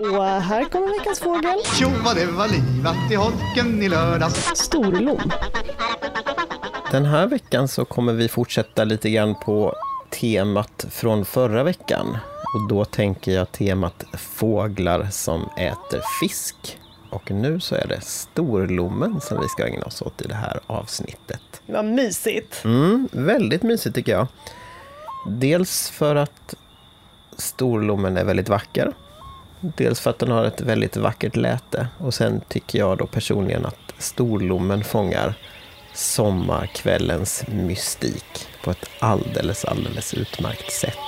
Och här kommer veckans fågel. Tjo vad det var livat i holken i lördags. Storlom. Den här veckan så kommer vi fortsätta lite grann på temat från förra veckan. Och då tänker jag temat fåglar som äter fisk. Och nu så är det storlommen som vi ska ägna oss åt i det här avsnittet. Vad mysigt. Mm, väldigt mysigt tycker jag. Dels för att storlommen är väldigt vacker. Dels för att den har ett väldigt vackert läte. Och sen tycker jag då personligen att storlommen fångar sommarkvällens mystik på ett alldeles, alldeles utmärkt sätt.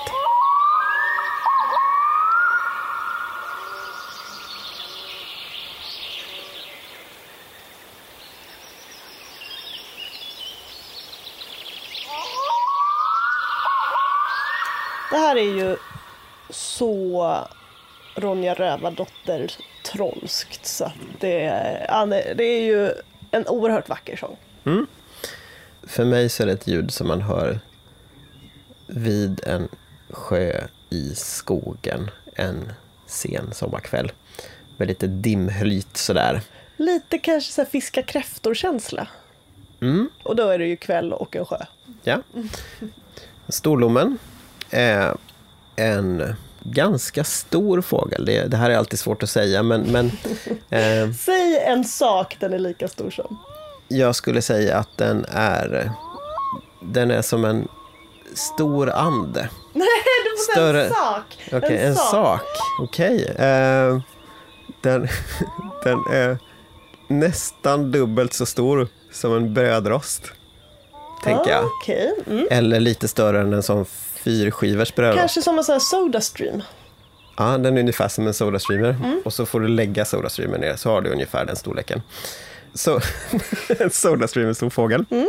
Det här är ju så Ronja Rövardotter trolskt så det, är- det är ju en oerhört vacker sång. För mig så är det ett ljud som man hör vid en sjö i skogen en sen sommarkväll. Med lite dimhöljt sådär. Lite kanske så fiska kräftor-känsla. Mm. Och då är det ju kväll och en sjö. Ja. Storlommen är en ganska stor fågel. Det, det här är alltid svårt att säga, men, men eh, Säg en sak den är lika stor som. jag skulle säga att den är, den är som en stor ande. Nej, du får Större- en sak. Okej, en, sak. Okej. Eh, den, den är nästan dubbelt så stor som en brödrost. Tänker jag. Okej. Mm. Eller lite större än en sån fyrskivers brödrost. Kanske som en sån här Sodastream. Ja, den är ungefär som en Sodastreamer. Mm. Och så får du lägga Sodastreamer ner, så har du ungefär den storleken. Så, en stor fågel. Mm.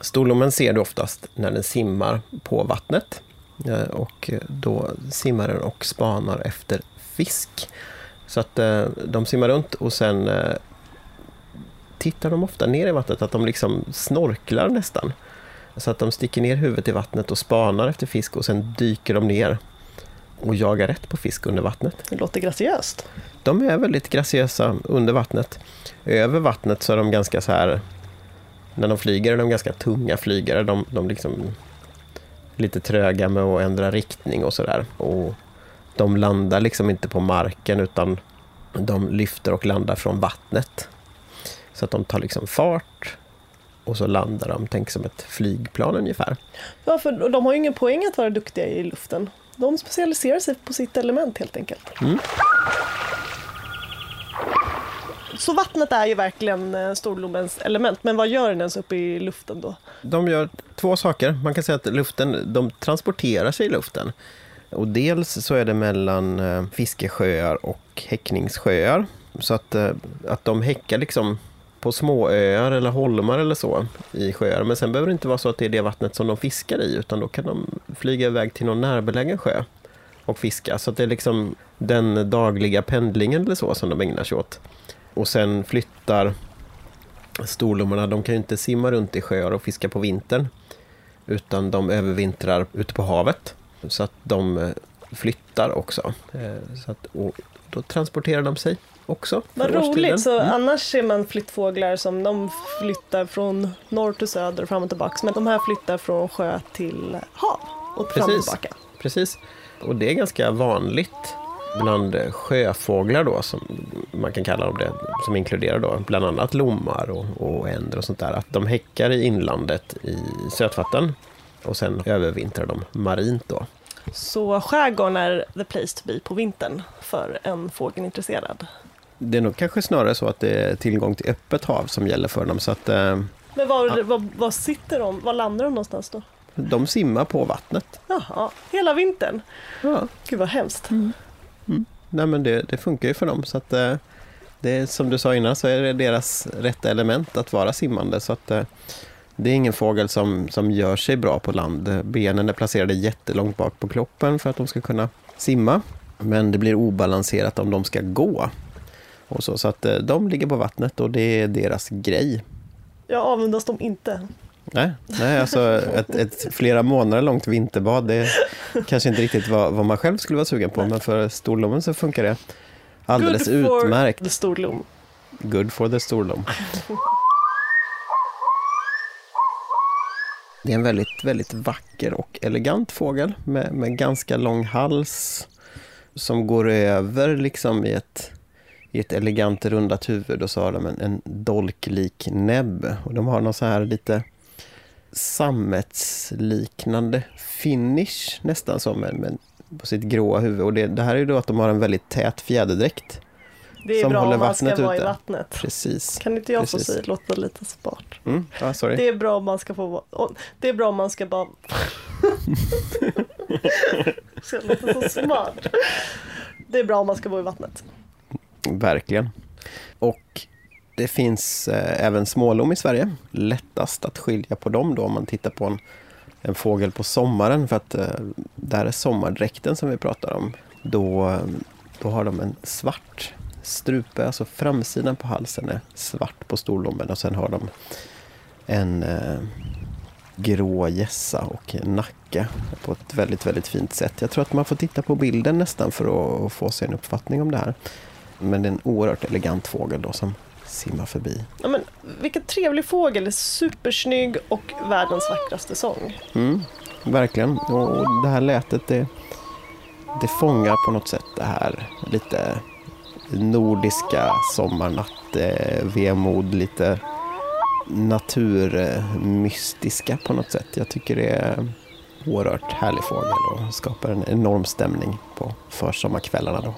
Storlommen ser du oftast när den simmar på vattnet. Eh, Och då simmar den och spanar efter fisk. Så att eh, de simmar runt och sen eh, tittar de ofta ner i vattnet, att de liksom snorklar nästan. Så att de sticker ner huvudet i vattnet och spanar efter fisk och sen dyker de ner och jagar rätt på fisk under vattnet. Det låter graciöst. De är väldigt graciösa under vattnet. Över vattnet så är de ganska så här... När de flyger är de ganska tunga flygare. De, de liksom lite tröga med att ändra riktning och sådär. Och de landar liksom inte på marken utan de lyfter och landar från vattnet. Så att de tar liksom fart och så landar de, tänk som ett flygplan ungefär. Ja, för de har ju ingen poäng att vara duktiga i luften. De specialiserar sig på sitt element helt enkelt. Mm. Så vattnet är ju verkligen eh, storlomens element, men vad gör den ens uppe i luften då? De gör två saker. Man kan säga att luften, de transporterar sig i luften. Och dels så är det mellan eh, fiskesjöar och häckningssjöar. Så att, eh, att de häckar liksom på småöar eller holmar eller så i sjöar. Men sen behöver det inte vara så att det är det vattnet som de fiskar i, utan då kan de flyga iväg till någon närbelägen sjö och fiska. Så att det är liksom den dagliga pendlingen eller så som de ägnar sig åt. Och sen flyttar storlommorna, de kan ju inte simma runt i sjöar och fiska på vintern. Utan de övervintrar ute på havet. Så att de eh, flyttar också. Eh, så att, och då transporterar de sig också. Vad roligt, så Mm. annars ser man flyttfåglar som de flyttar från norr till söder fram och tillbaka. Men de här flyttar från sjö till hav och fram och Precis. tillbaka. Precis. Och det är ganska vanligt bland sjöfåglar då, som man kan kalla dem det, som inkluderar då bland annat lommar och, och änder och sånt där, att de häckar i inlandet i sötvatten och sen övervintrar de marint då. Så skärgården är the place to be på vintern för en fågelintresserad. Det är nog kanske snarare så att det är tillgång till öppet hav som gäller för dem, så att eh, Men var, var, var sitter de? Var landar de någonstans då? de simmar på vattnet. Jaha, hela vintern? Ja. Gud vad hemskt. Nej men det, det funkar ju för dem, så att eh, det är som du sa innan så är det deras rätta element att vara simmande, så att eh, det är ingen fågel som, som gör sig bra på land. Benen är placerade jättelångt bak på kroppen för att de ska kunna simma. Men det blir obalanserat om de ska gå. Och så, så att eh, de ligger på vattnet och det är deras grej. Jag avundas dem inte. Nej, nej alltså ett, ett flera månader långt vinterbad, det kanske inte riktigt var vad man själv skulle vara sugen på, men för storlommen så funkar det. Alldeles Good for utmärkt. the storlom. Good for the storlom. Det är en väldigt, väldigt vacker och elegant fågel med, med ganska lång hals som går över liksom i ett, i ett elegant rundat huvud och så har de en, en dolklik näbb. Och de har någon så här lite sammetsliknande finish nästan som med, med, på sitt gråa huvud. Och det, det här är ju då att de har en väldigt tät fjäderdräkt. Det är Som bra håller om man ska vattnet vara i ute. vattnet. Precis. Kan inte jag få Precis. säga, låta lite smart. Mm, sorry. Det är bra om man ska få vara... Det är bra om man ska bara... jag låta så smart? Det är bra om man ska vara i vattnet. Verkligen. Och det finns eh, även smålom i Sverige. Lättast att skilja på dem då om man tittar på en, en fågel på sommaren. För att eh, där är sommardräkten som vi pratar om. Då, eh, då har de en svart strupe, alltså framsidan på halsen är svart på storlommen och sen har de en eh, grå gässa och nacke på ett väldigt, väldigt fint sätt. Jag tror att man får titta på bilden nästan för att få sig en uppfattning om det här. Men det är en oerhört elegant fågel då som simmar förbi. Ja, men, vilken trevlig fågel, supersnygg och världens vackraste sång. Mm, verkligen. Och det här lätet det, det fångar på något sätt det här lite nordiska sommarnatt, eh, vemod, lite naturmystiska på något sätt. Jag tycker det är oerhört härlig fågel och skapar en enorm stämning på försommarkvällarna då.